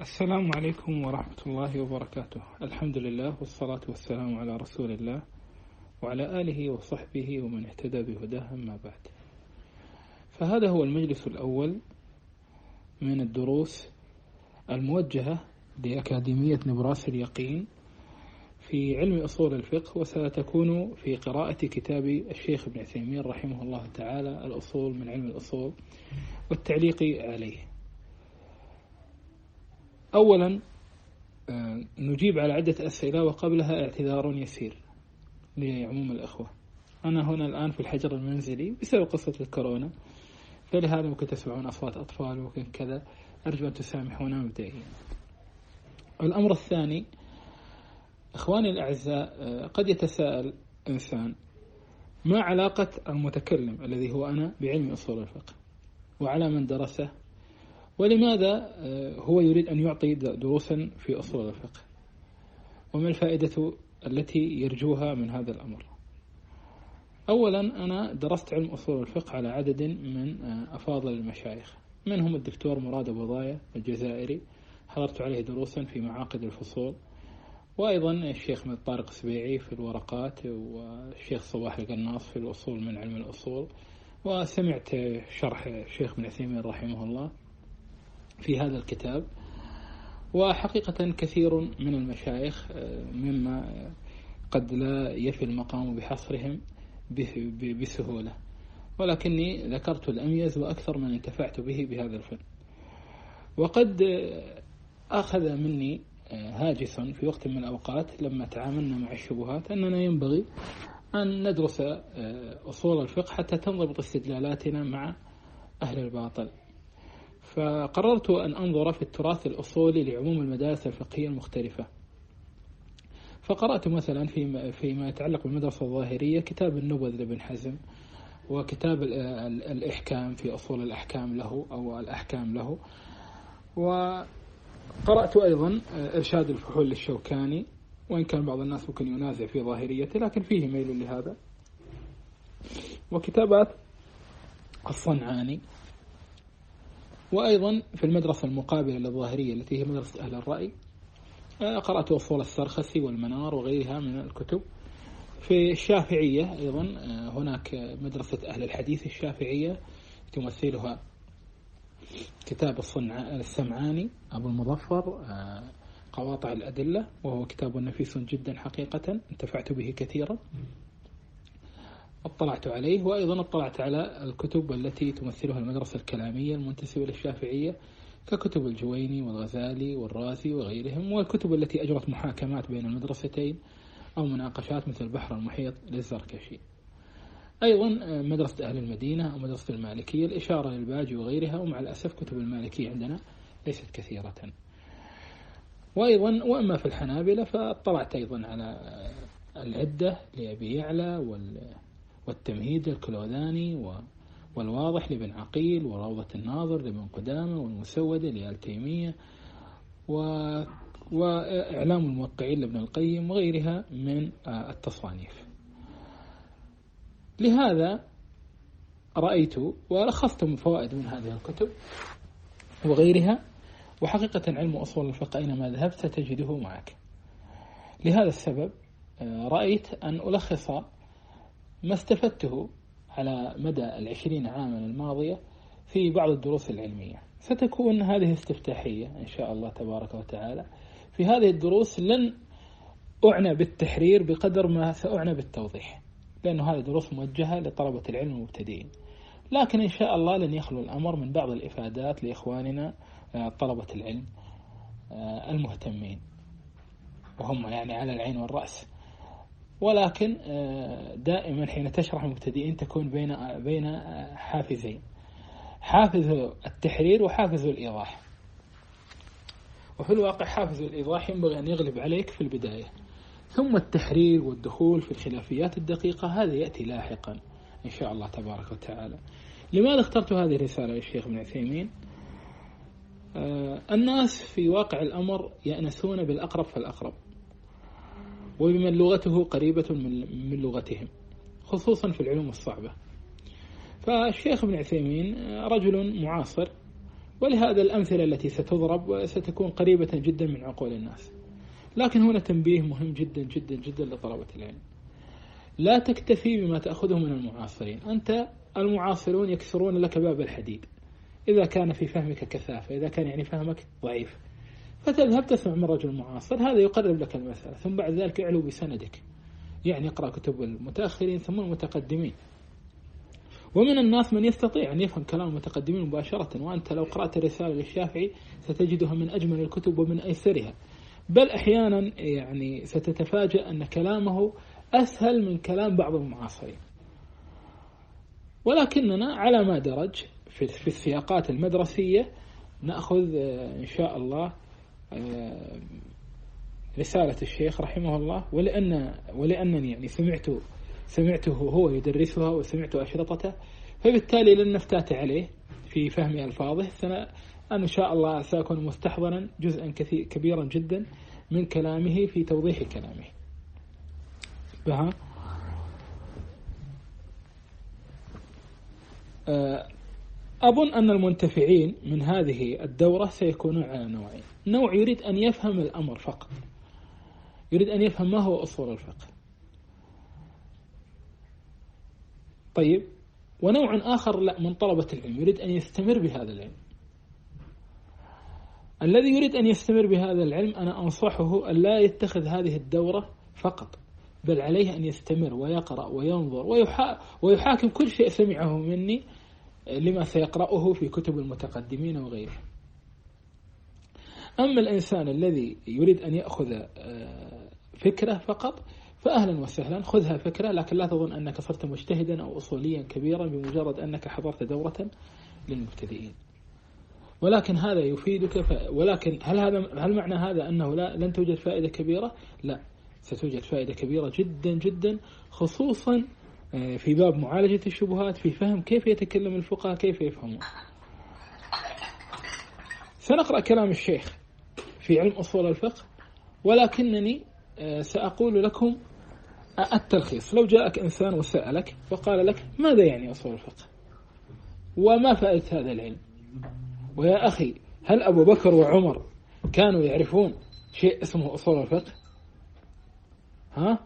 السلام عليكم ورحمة الله وبركاته. الحمد لله والصلاة والسلام على رسول الله وعلى آله وصحبه ومن اهتدى بهداه أما بعد. فهذا هو المجلس الأول من الدروس الموجهة لأكاديمية نبراس اليقين في علم أصول الفقه وستكون في قراءة كتاب الشيخ ابن عثيمين رحمه الله تعالى الأصول من علم الأصول والتعليق عليه. أولا آه، نجيب على عدة أسئلة وقبلها اعتذار يسير لعموم الأخوة. أنا هنا الآن في الحجر المنزلي بسبب قصة الكورونا. فلهذا ممكن تسمعون أصوات أطفال وممكن كذا. أرجو أن تسامحونا مبدئيا. الأمر الثاني إخواني الأعزاء آه، قد يتساءل إنسان ما علاقة المتكلم الذي هو أنا بعلم أصول الفقه؟ وعلى من درسه؟ ولماذا آه، هو يريد أن يعطي دروسا في أصول الفقه؟ وما الفائدة التي يرجوها من هذا الأمر؟ أولا أنا درست علم أصول الفقه على عدد من آه، أفاضل المشايخ منهم الدكتور مراد أبو ضايا الجزائري. حضرت عليه دروسا في معاقد الفصول. وأيضا الشيخ من طارق سبيعي في الورقات والشيخ صباح القناص في الأصول من علم الأصول. وسمعت شرح الشيخ بن عثيمين رحمه الله. في هذا الكتاب وحقيقة كثير من المشايخ آه، مما قد لا يفي المقام بحصرهم بسهولة. ولكني ذكرت الأميز وأكثر من انتفعت به بهذا الفن. وقد أخذ مني آه، هاجس في وقت من الأوقات لما تعاملنا مع الشبهات أننا ينبغي أن ندرس آه، أصول الفقه حتى تنضبط استدلالاتنا مع أهل الباطل. فقررت أن أنظر في التراث الأصولي لعموم المدارس الفقهية المختلفة. فقرأت مثلا في فيما يتعلق بالمدرسة الظاهرية كتاب النبذ لابن حزم وكتاب الإحكام في أصول الأحكام له أو الأحكام له. وقرأت أيضا إرشاد الفحول للشوكاني وإن كان بعض الناس ممكن ينازع في ظاهريته لكن فيه ميل لهذا. وكتابات الصنعاني. وأيضا في المدرسة المقابلة للظاهرية التي هي مدرسة أهل الرأي آه، قرأت أصول السرخسي والمنار وغيرها من الكتب. في الشافعية أيضا آه، هناك مدرسة أهل الحديث الشافعية تمثلها كتاب الصنع السمعاني أبو المظفر آه، قواطع الأدلة وهو كتاب نفيس جدا حقيقة انتفعت به كثيرا. اطلعت عليه وأيضا اطلعت على الكتب التي تمثلها المدرسة الكلامية المنتسبة للشافعية ككتب الجويني والغزالي والرازي وغيرهم والكتب التي أجرت محاكمات بين المدرستين أو مناقشات مثل البحر المحيط للزركشي. أيضا مدرسة أهل المدينة أو مدرسة المالكية الإشارة للباجي وغيرها ومع الأسف كتب المالكية عندنا ليست كثيرة. وأيضا وأما في الحنابلة فاطلعت أيضا على العدة لأبي يعلى وال والتمهيد الكلوذاني والواضح لابن عقيل وروضة الناظر لابن قدامة والمسودة لآل تيمية و وإعلام الموقعين لابن القيم وغيرها من التصانيف. لهذا رأيت ولخصت من فوائد من هذه الكتب وغيرها وحقيقة علم أصول الفقه أينما ذهبت ستجده معك. لهذا السبب رأيت أن ألخص ما استفدته على مدى العشرين عاما الماضية في بعض الدروس العلمية. ستكون هذه استفتاحية إن شاء الله تبارك وتعالى. في هذه الدروس لن أعنى بالتحرير بقدر ما سأعنى بالتوضيح لأنه هذه دروس موجهة لطلبة العلم المبتدئين. لكن إن شاء الله لن يخلو الأمر من بعض الإفادات لإخواننا آه، طلبة العلم آه، المهتمين. وهم يعني على العين والرأس. ولكن آه، دائما حين تشرح المبتدئين تكون بين بين حافزين. حافز التحرير وحافز الإيضاح. وفي الواقع حافز الإيضاح ينبغي أن يغلب عليك في البداية. ثم التحرير والدخول في الخلافيات الدقيقة هذا يأتي لاحقا إن شاء الله تبارك وتعالى. لماذا اخترت هذه الرسالة للشيخ ابن عثيمين؟ آه الناس في واقع الأمر يأنسون بالأقرب فالأقرب. وبمن لغته قريبة من لغتهم خصوصا في العلوم الصعبة. فالشيخ ابن عثيمين رجل معاصر ولهذا الأمثلة التي ستضرب ستكون قريبة جدا من عقول الناس. لكن هنا تنبيه مهم جدا جدا جدا لطلبة العلم. لا تكتفي بما تأخذه من المعاصرين. أنت المعاصرون يكسرون لك باب الحديد. إذا كان في فهمك كثافة إذا كان يعني فهمك ضعيف. فتذهب تسمع من رجل معاصر هذا يقرب لك المسألة ثم بعد ذلك اعلو بسندك. يعني اقرأ كتب المتأخرين ثم المتقدمين. ومن الناس من يستطيع أن يفهم كلام المتقدمين مباشرة وأنت لو قرأت رسالة للشافعي ستجدها من أجمل الكتب ومن أيسرها. بل أحيانا يعني ستتفاجأ أن كلامه أسهل من كلام بعض المعاصرين. ولكننا على ما درج في السياقات المدرسية نأخذ إن شاء الله رسالة الشيخ رحمه الله ولأن ولأنني يعني سمعت سمعته هو يدرسها وسمعت أشرطته فبالتالي لن نفتات عليه في فهم ألفاظه. أنا إن شاء الله سأكون مستحضرا جزءا كثير كبيرا جدا من كلامه في توضيح كلامه. بها. أه، أظن أن المنتفعين من هذه الدورة سيكونون على نوعين. نوع يريد أن يفهم الأمر فقط. يريد أن يفهم ما هو أصول الفقه. طيب ونوع آخر لا من طلبة العلم. يريد أن يستمر بهذا العلم. الذي يريد أن يستمر بهذا العلم أنا أنصحه أن لا يتخذ هذه الدورة فقط بل عليه أن يستمر ويقرأ وينظر ويحاكم كل شيء سمعه مني لما سيقرأه في كتب المتقدمين وغيره أما الإنسان الذي يريد أن يأخذ آه، فكرة فقط فأهلا وسهلا خذها فكرة لكن لا تظن أنك صرت مجتهدا أو أصوليا كبيرا بمجرد أنك حضرت دورة للمبتدئين ولكن هذا يفيدك ف... ولكن هل هذا هل معنى هذا أنه لا لن توجد فائدة كبيرة؟ لا ستوجد فائدة كبيرة جدا جدا خصوصا في باب معالجة الشبهات في فهم كيف يتكلم الفقهاء كيف يفهمون. سنقرأ كلام الشيخ في علم أصول الفقه ولكنني آه، سأقول لكم التلخيص. لو جاءك إنسان وسألك وقال لك ماذا يعني أصول الفقه؟ وما فائدة هذا العلم؟ ويا أخي هل أبو بكر وعمر كانوا يعرفون شيء اسمه أصول الفقه؟ ها؟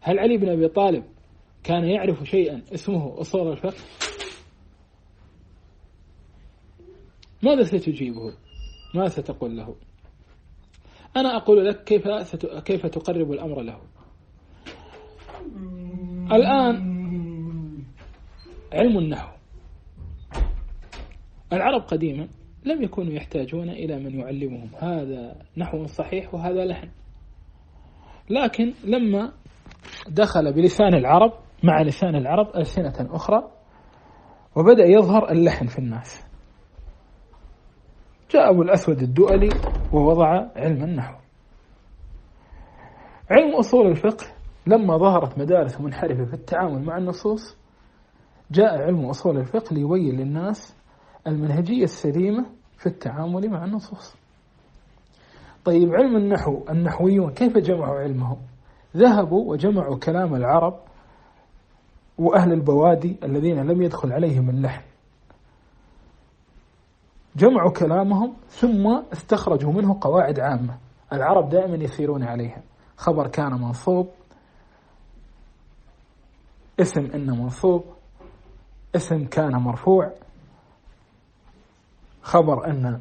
هل علي بن أبي طالب كان يعرف شيئا اسمه أصول الفقه. ماذا ستجيبه؟ ماذا ستقول له؟ أنا أقول لك كيف كيف تقرب الأمر له. الآن علم النحو. العرب قديما لم يكونوا يحتاجون إلى من يعلمهم. هذا نحو صحيح وهذا لحن. لكن لما دخل بلسان العرب مع لسان العرب ألسنة أخرى وبدأ يظهر اللحن في الناس. جاء أبو الأسود الدؤلي ووضع علم النحو. علم أصول الفقه لما ظهرت مدارس منحرفة في التعامل مع النصوص جاء علم أصول الفقه ليبين للناس المنهجية السليمة في التعامل مع النصوص. طيب علم النحو النحويون كيف جمعوا علمهم؟ ذهبوا وجمعوا كلام العرب وأهل البوادي الذين لم يدخل عليهم اللحن جمعوا كلامهم ثم استخرجوا منه قواعد عامة. العرب دائما يسيرون عليها خبر كان منصوب اسم إن منصوب اسم كان مرفوع. خبر أن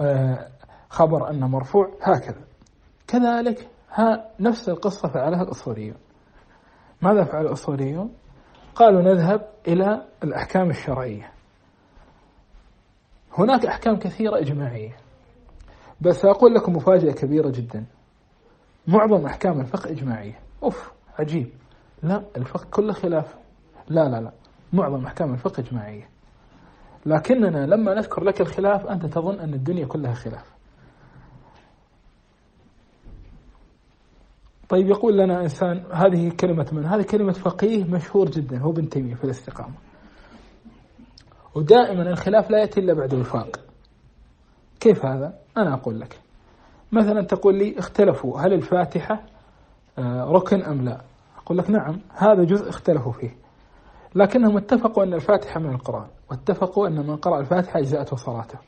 آه، خبر أن مرفوع هكذا. كذلك ها نفس القصة فعلها الأصوليون ماذا فعل الأصوليون؟ قالوا نذهب إلى الأحكام الشرعية. هناك أحكام كثيرة إجماعية بس أقول لكم مفاجأة كبيرة جدا. معظم أحكام الفقه إجماعية. أوف عجيب. لا الفقه كله خلاف. لا لا لا معظم أحكام الفقه إجماعية. لكننا لما نذكر لك الخلاف أنت تظن أن الدنيا كلها خلاف. طيب يقول لنا إنسان هذه كلمة من؟ هذه كلمة فقيه مشهور جدا هو ابن تيمية في الاستقامة. ودائما الخلاف لا يأتي إلا بعد وفاق. كيف هذا؟ أنا أقول لك. مثلا تقول لي اختلفوا هل الفاتحة آه، ركن أم لا؟ أقول لك نعم هذا جزء اختلفوا فيه. لكنهم اتفقوا أن الفاتحة من القرآن واتفقوا أن من قرأ الفاتحة أجزأته صلاته.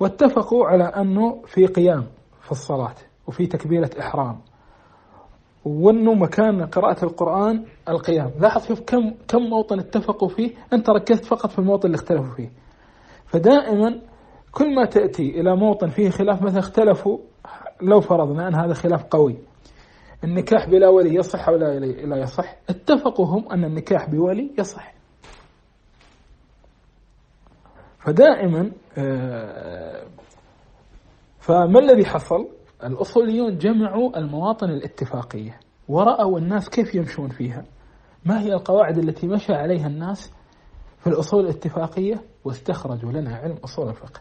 واتفقوا على أنه في قيام في الصلاة وفي تكبيرة إحرام. وأنه مكان قراءة القرآن القيام. لاحظ شوف كم كم موطن اتفقوا فيه. أنت ركزت فقط في الموطن اللي اختلفوا فيه. فدائما كل ما تأتي إلى موطن فيه خلاف مثلا اختلفوا لو فرضنا أن هذا خلاف قوي. النكاح بلا ولي يصح أو لا يصح. اتفقوا هم أن النكاح بولي يصح. فدائما آه، فما الذي حصل؟ الأصوليون جمعوا المواطن الاتفاقية ورأوا الناس كيف يمشون فيها. ما هي القواعد التي مشى عليها الناس في الأصول الاتفاقية؟ واستخرجوا لنا علم أصول الفقه.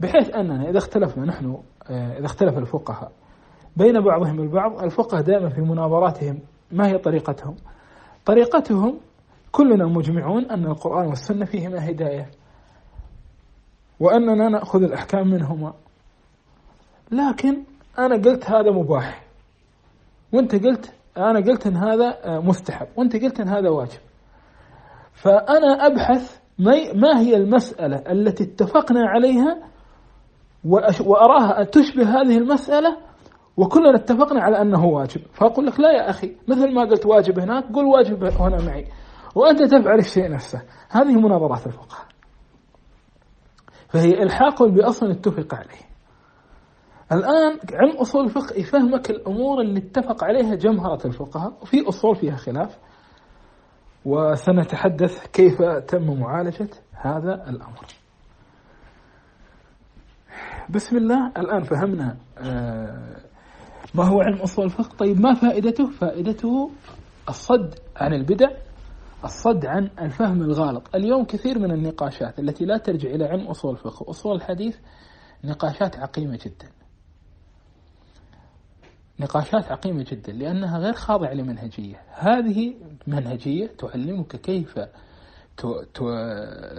بحيث أننا إذا اختلفنا نحن آه، إذا اختلف الفقهاء بين بعضهم البعض الفقه دائما في مناظراتهم ما هي طريقتهم؟ طريقتهم كلنا مجمعون أن القرآن والسنة فيهما هداية وأننا نأخذ الأحكام منهما. لكن أنا قلت هذا مباح. وأنت قلت أنا قلت أن هذا آه، مستحب. وأنت قلت أن هذا واجب. فأنا أبحث ما هي المسألة التي اتفقنا عليها وأراها تشبه هذه المسألة وكلنا اتفقنا على أنه واجب. فأقول لك لا يا أخي مثل ما قلت واجب هناك قل واجب هنا معي. وأنت تفعل الشيء نفسه. هذه مناظرات الفقهاء. فهي إلحاق بأصل اتفق عليه. الآن علم أصول الفقه يفهمك الأمور اللي اتفق عليها جمهرة الفقهاء وفي أصول فيها خلاف. وسنتحدث كيف تم معالجة هذا الأمر. بسم الله الآن فهمنا آه، ما هو علم أصول الفقه؟ طيب ما فائدته؟ فائدته الصد عن البدع الصد عن الفهم الغالط. اليوم كثير من النقاشات التي لا ترجع إلى علم أصول الفقه وأصول الحديث نقاشات عقيمة جدا. نقاشات عقيمة جدا لأنها غير خاضعة لمنهجية. هذه منهجية تعلمك كيف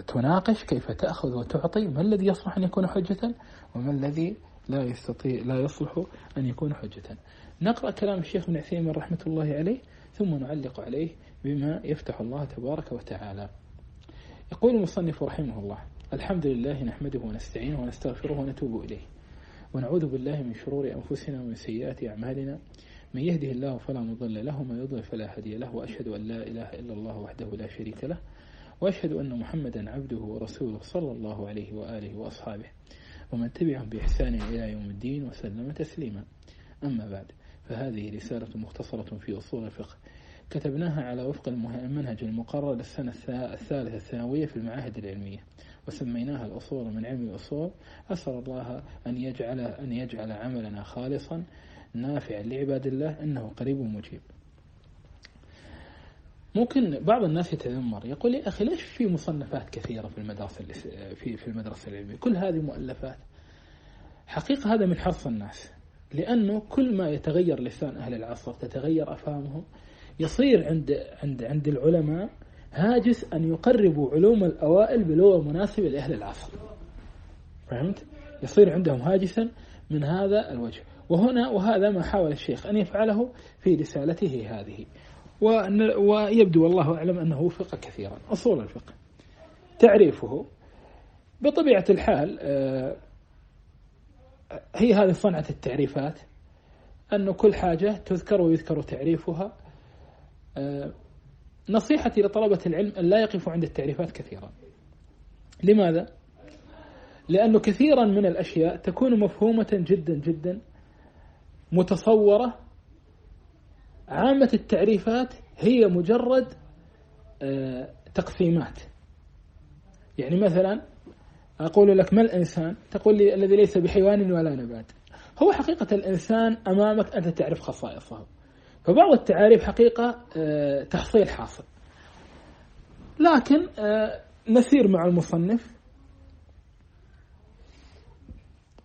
تناقش كيف تأخذ وتعطي ما الذي يصلح أن يكون حجة وما الذي لا يستطيع لا يصلح أن يكون حجة. نقرأ كلام الشيخ ابن عثيمين رحمة الله عليه ثم نعلق عليه بما يفتح الله تبارك وتعالى. يقول المصنف رحمه الله الحمد لله نحمده ونستعينه ونستغفره ونتوب إليه. ونعوذ بالله من شرور أنفسنا ومن سيئات أعمالنا. من يهده الله فلا مضل له ومن يضلل فلا هادي له وأشهد أن لا إله إلا الله وحده لا شريك له وأشهد أن محمدا عبده ورسوله صلى الله عليه وآله وأصحابه. ومن تبعهم بإحسان إلى يوم الدين وسلم تسليما. أما بعد فهذه رسالة مختصرة في أصول الفقه. كتبناها على وفق المنهج المقرر للسنة الثالثة الثانوية في المعاهد العلمية. وسميناها الأصول من علم الأصول. أسأل الله أن يجعل أن يجعل عملنا خالصا نافعا لعباد الله إنه قريب مجيب. ممكن بعض الناس يتذمر يقول يا أخي ليش في مصنفات كثيرة في المدرسة في في المدرسة العلمية؟ كل هذه مؤلفات. حقيقة هذا من حرص الناس لأنه كل ما يتغير لسان أهل العصر تتغير أفهامهم يصير عند عند عند العلماء هاجس أن يقربوا علوم الأوائل بلغة مناسبة لأهل العصر. فهمت؟ يصير عندهم هاجسا من هذا الوجه. وهنا وهذا ما حاول الشيخ أن يفعله في رسالته هذه. ويبدو والله أعلم أنه وفق كثيرا. أصول الفقه. تعريفه. بطبيعة الحال آه، هي هذه صنعة التعريفات. أن كل حاجة تذكر ويذكر تعريفها. آه، نصيحتي لطلبة العلم أن لا يقفوا عند التعريفات كثيرا. لماذا؟ لأنه كثيرا من الأشياء تكون مفهومة جدا جدا متصورة. عامة التعريفات هي مجرد آه، تقسيمات. يعني مثلا أقول لك ما الإنسان؟ تقول لي الذي ليس بحيوان ولا نبات. هو حقيقة الإنسان أمامك أنت تعرف خصائصه. فبعض التعاريف حقيقة آه، تحصيل حاصل. لكن آه، نسير مع المصنف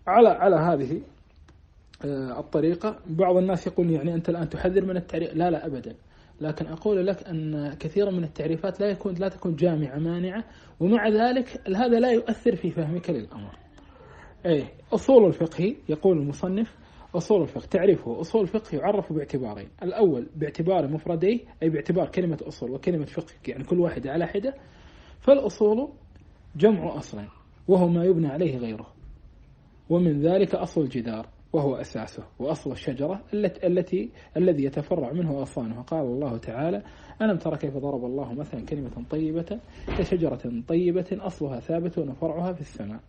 على على هذه آه، الطريقة. بعض الناس يقول يعني أنت الآن تحذر من التعريف. لا لا أبدا. لكن أقول لك أن كثيرا من التعريفات لا يكون لا تكون جامعة مانعة. ومع ذلك هذا لا يؤثر في فهمك للأمر. أي أصول الفقه يقول المصنف أصول الفقه. تعريفه أصول الفقه يعرف باعتبارين. الأول باعتبار مفرديه أي باعتبار كلمة أصول وكلمة فقه يعني كل واحدة على حدة. فالأصول جمع أصل وهو ما يبنى عليه غيره. ومن ذلك أصل الجدار وهو أساسه وأصل الشجرة التي, التي الذي يتفرع منه أصانه قال الله تعالى ألم ترى كيف ضرب الله مثلا كلمة طيبة كشجرة طيبة أصلها ثابت وفرعها في السماء.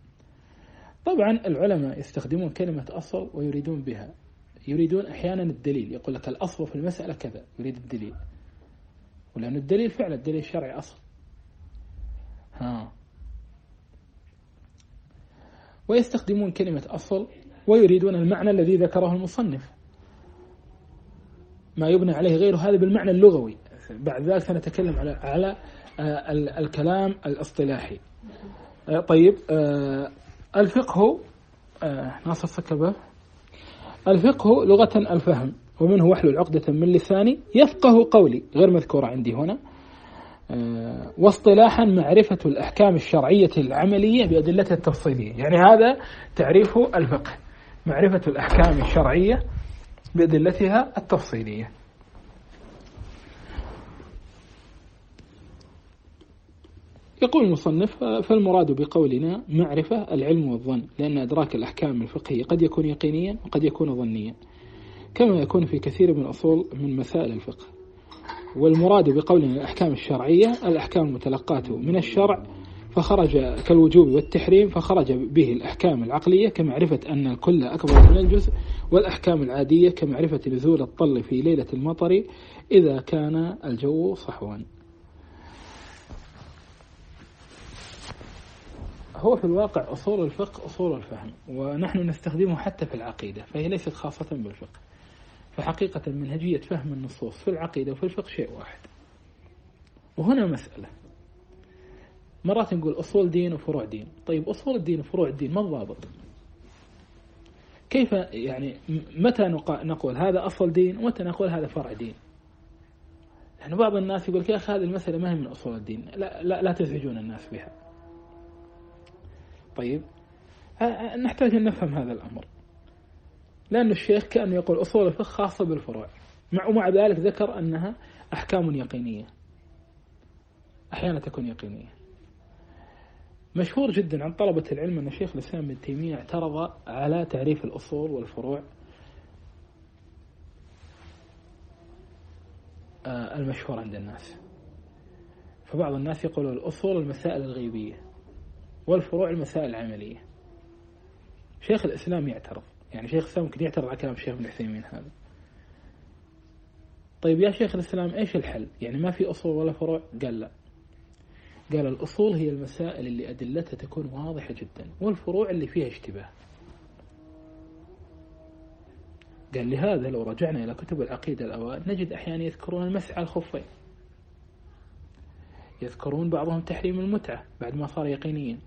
طبعا العلماء يستخدمون كلمة أصل ويريدون بها. يريدون أحيانا الدليل. يقول لك الأصل في المسألة كذا. يريد الدليل. ولأن الدليل فعلا الدليل الشرعي أصل ها. ويستخدمون كلمة أصل ويريدون المعنى الذي ذكره المصنف. ما يبنى عليه غيره هذا بالمعنى اللغوي. بعد ذلك سنتكلم على على آه، الكلام الاصطلاحي. آه، طيب آه، الفقه ناصر سكبه. الفقه لغة الفهم ومنه وحل عقدة من لساني يفقه قولي غير مذكورة عندي هنا. واصطلاحا معرفة الأحكام الشرعية العملية بأدلتها التفصيلية. يعني هذا تعريف الفقه معرفة الأحكام الشرعية بأدلتها التفصيلية. يقول المصنف فالمراد بقولنا معرفة العلم والظن لأن إدراك الأحكام الفقهية قد يكون يقينيا وقد يكون ظنيا كما يكون في كثير من أصول من مسائل الفقه. والمراد بقولنا الأحكام الشرعية الأحكام المتلقاة من الشرع فخرج كالوجوب والتحريم فخرج به الأحكام العقلية كمعرفة أن الكل أكبر من الجزء والأحكام العادية كمعرفة نزول الطل في ليلة المطر إذا كان الجو صحوا. هو في الواقع أصول الفقه أصول الفهم ونحن نستخدمه حتى في العقيدة فهي ليست خاصة بالفقه. فحقيقة منهجية فهم النصوص في العقيدة وفي الفقه شيء واحد. وهنا مسألة. مرات نقول أصول دين وفروع دين. طيب أصول الدين وفروع الدين ما الضابط؟ كيف يعني متى نقول هذا أصل دين ومتى نقول هذا فرع دين؟ يعني بعض الناس يقول يا أخي هذه المسألة ما هي من أصول الدين. لا, لا, لا تزعجون الناس بها. طيب. نحتاج أن نفهم هذا الأمر. لأن الشيخ كأنه يقول أصول الفقه خاصة بالفروع. مع ومع ذلك ذكر أنها أحكام يقينية. أحيانا تكون يقينية. مشهور جدا عن طلبة العلم أن شيخ الإسلام ابن تيمية اعترض على تعريف الأصول والفروع آه، المشهور عند الناس. فبعض الناس يقول الأصول المسائل الغيبية. والفروع المسائل العملية. شيخ الإسلام يعترض. يعني شيخ الإسلام ممكن يعترض على كلام الشيخ ابن عثيمين هذا. طيب يا شيخ الإسلام إيش الحل؟ يعني ما في أصول ولا فروع؟ قال لا. قال الأصول هي المسائل اللي أدلتها تكون واضحة جدا والفروع اللي فيها اشتباه. قال لهذا لو رجعنا إلى كتب العقيدة الأوائل نجد أحيانا يذكرون المسح على الخفين. يذكرون بعضهم تحريم المتعة بعد ما صار يقينيا.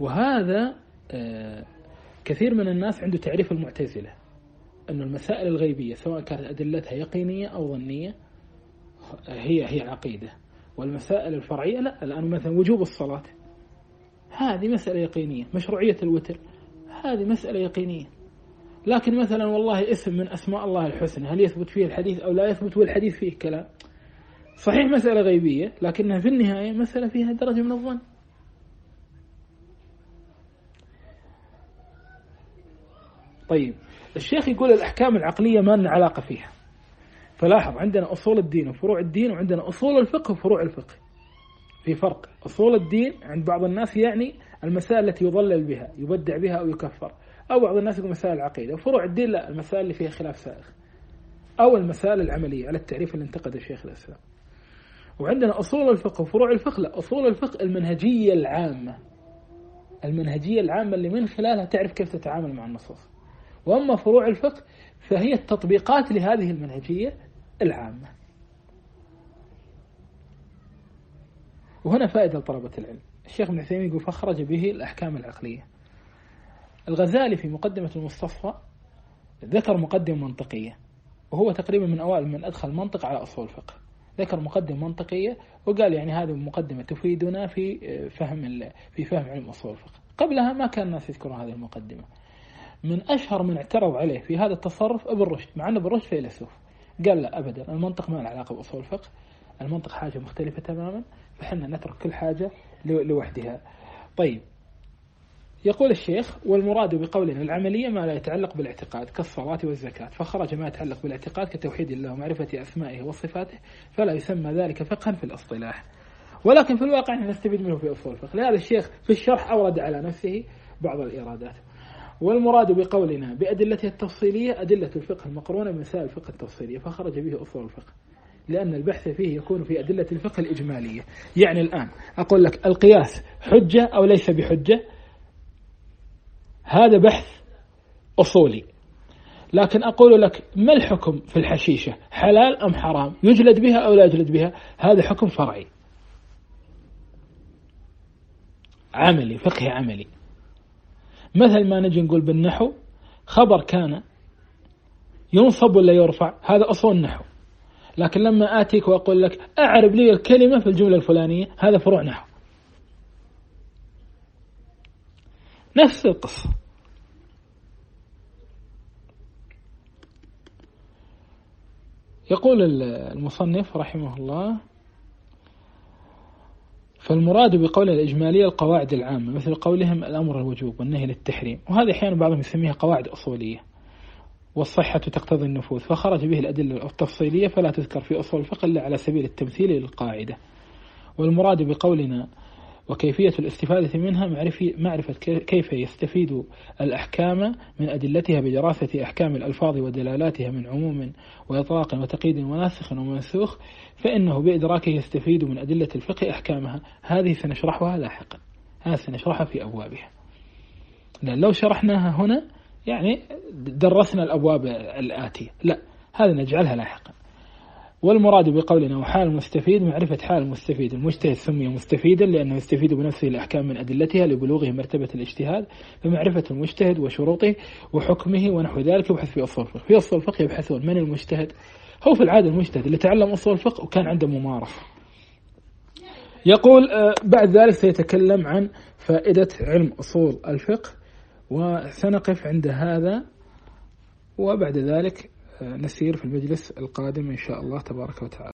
وهذا آه، كثير من الناس عنده تعريف المعتزلة أن المسائل الغيبية سواء كانت أدلتها يقينية أو ظنية هي هي عقيدة. والمسائل الفرعية لا الآن مثلا وجوب الصلاة. هذه مسألة يقينية. مشروعية الوتر. هذه مسألة يقينية. لكن مثلا والله اسم من أسماء الله الحسنى هل يثبت فيه الحديث أو لا يثبت والحديث فيه كلام؟ صحيح مسألة غيبية لكنها في النهاية مسألة فيها درجة من الظن. طيب الشيخ يقول الأحكام العقلية ما لنا علاقة فيها. فلاحظ عندنا أصول الدين وفروع الدين وعندنا أصول الفقه وفروع الفقه. في فرق أصول الدين عند بعض الناس يعني المسائل التي يضلل بها يبدع بها أو يكفر. أو بعض الناس يقول مسائل العقيدة وفروع الدين لا المسائل اللي فيها خلاف سائغ. أو المسائل العملية على التعريف اللي انتقده شيخ الإسلام وعندنا أصول الفقه وفروع الفقه لا أصول الفقه المنهجية العامة. المنهجية العامة اللي من خلالها تعرف كيف تتعامل مع النصوص. وأما فروع الفقه فهي التطبيقات لهذه المنهجية العامة. وهنا فائدة لطلبة العلم. الشيخ ابن عثيمين يقول فخرج به الأحكام العقلية. الغزالي في مقدمة المستصفى ذكر مقدمة منطقية وهو تقريبا من أوائل من أدخل منطق على أصول الفقه. ذكر مقدمة منطقية وقال يعني هذه المقدمة تفيدنا في فهم في فهم علم أصول الفقه. قبلها ما كان الناس يذكرون هذه المقدمة. من أشهر من اعترض عليه في هذا التصرف ابن رشد مع أن ابن رشد فيلسوف قال لا أبدا. المنطق ما له علاقة بأصول الفقه. المنطق حاجة مختلفة تماما. فحنا نترك كل حاجة لوحدها. طيب. يقول الشيخ والمراد بقولنا العملية ما لا يتعلق بالاعتقاد كالصلاة والزكاة. فخرج ما يتعلق بالاعتقاد كتوحيد الله ومعرفة أسمائه وصفاته فلا يسمى ذلك فقها في الاصطلاح. ولكن في الواقع نستفيد منه في أصول الفقه. لهذا الشيخ في الشرح أورد على نفسه بعض الإيرادات. والمراد بقولنا بأدلته التفصيلية أدلة الفقه المقرونة بمسائل الفقه التفصيلية فخرج به أصول الفقه لأن البحث فيه يكون في أدلة الفقه الإجمالية. يعني الآن أقول لك القياس حجة أو ليس بحجة؟ هذا بحث أصولي. لكن أقول لك ما الحكم في الحشيشة؟ حلال أم حرام؟ يجلد بها أو لا يجلد بها؟ هذا حكم فرعي. عملي فقهي عملي. مثل ما نجي نقول بالنحو خبر كان ينصب ولا يرفع؟ هذا أصول النحو. لكن لما آتيك وأقول لك أعرب لي الكلمة في الجملة الفلانية هذا فروع نحو. نفس القصة. يقول المصنف رحمه الله فالمراد بقول الإجمالية القواعد العامة مثل قولهم الأمر الوجوب والنهي للتحريم وهذا أحيانا بعضهم يسميها قواعد أصولية والصحة تقتضي النفوذ فخرج به الأدلة التفصيلية فلا تذكر في أصول الفقه إلا على سبيل التمثيل للقاعدة. والمراد بقولنا وكيفية الاستفادة منها معرفة كيف يستفيد الأحكام من أدلتها بدراسة أحكام الألفاظ ودلالاتها من عموم وإطلاق وتقييد وناسخ ومنسوخ فإنه بإدراكه يستفيد من أدلة الفقه أحكامها. هذه سنشرحها لاحقا. هذا سنشرحها في أبوابها. لأن لو شرحناها هنا يعني درسنا الأبواب الآتية. لا هذا نجعلها لاحقا. والمراد بقولنا وحال المستفيد معرفة حال المستفيد المجتهد سمي مستفيدا لأنه يستفيد بنفسه الأحكام من أدلتها لبلوغه مرتبة الاجتهاد فمعرفة المجتهد وشروطه وحكمه ونحو ذلك يبحث في أصول الفقه. في أصول الفقه يبحثون من المجتهد؟ هو في العادة المجتهد اللي تعلم أصول الفقه وكان عنده ممارسة. يقول آه، بعد ذلك سيتكلم عن فائدة علم أصول الفقه وسنقف عند هذا وبعد ذلك نسير في المجلس القادم إن شاء الله تبارك وتعالى.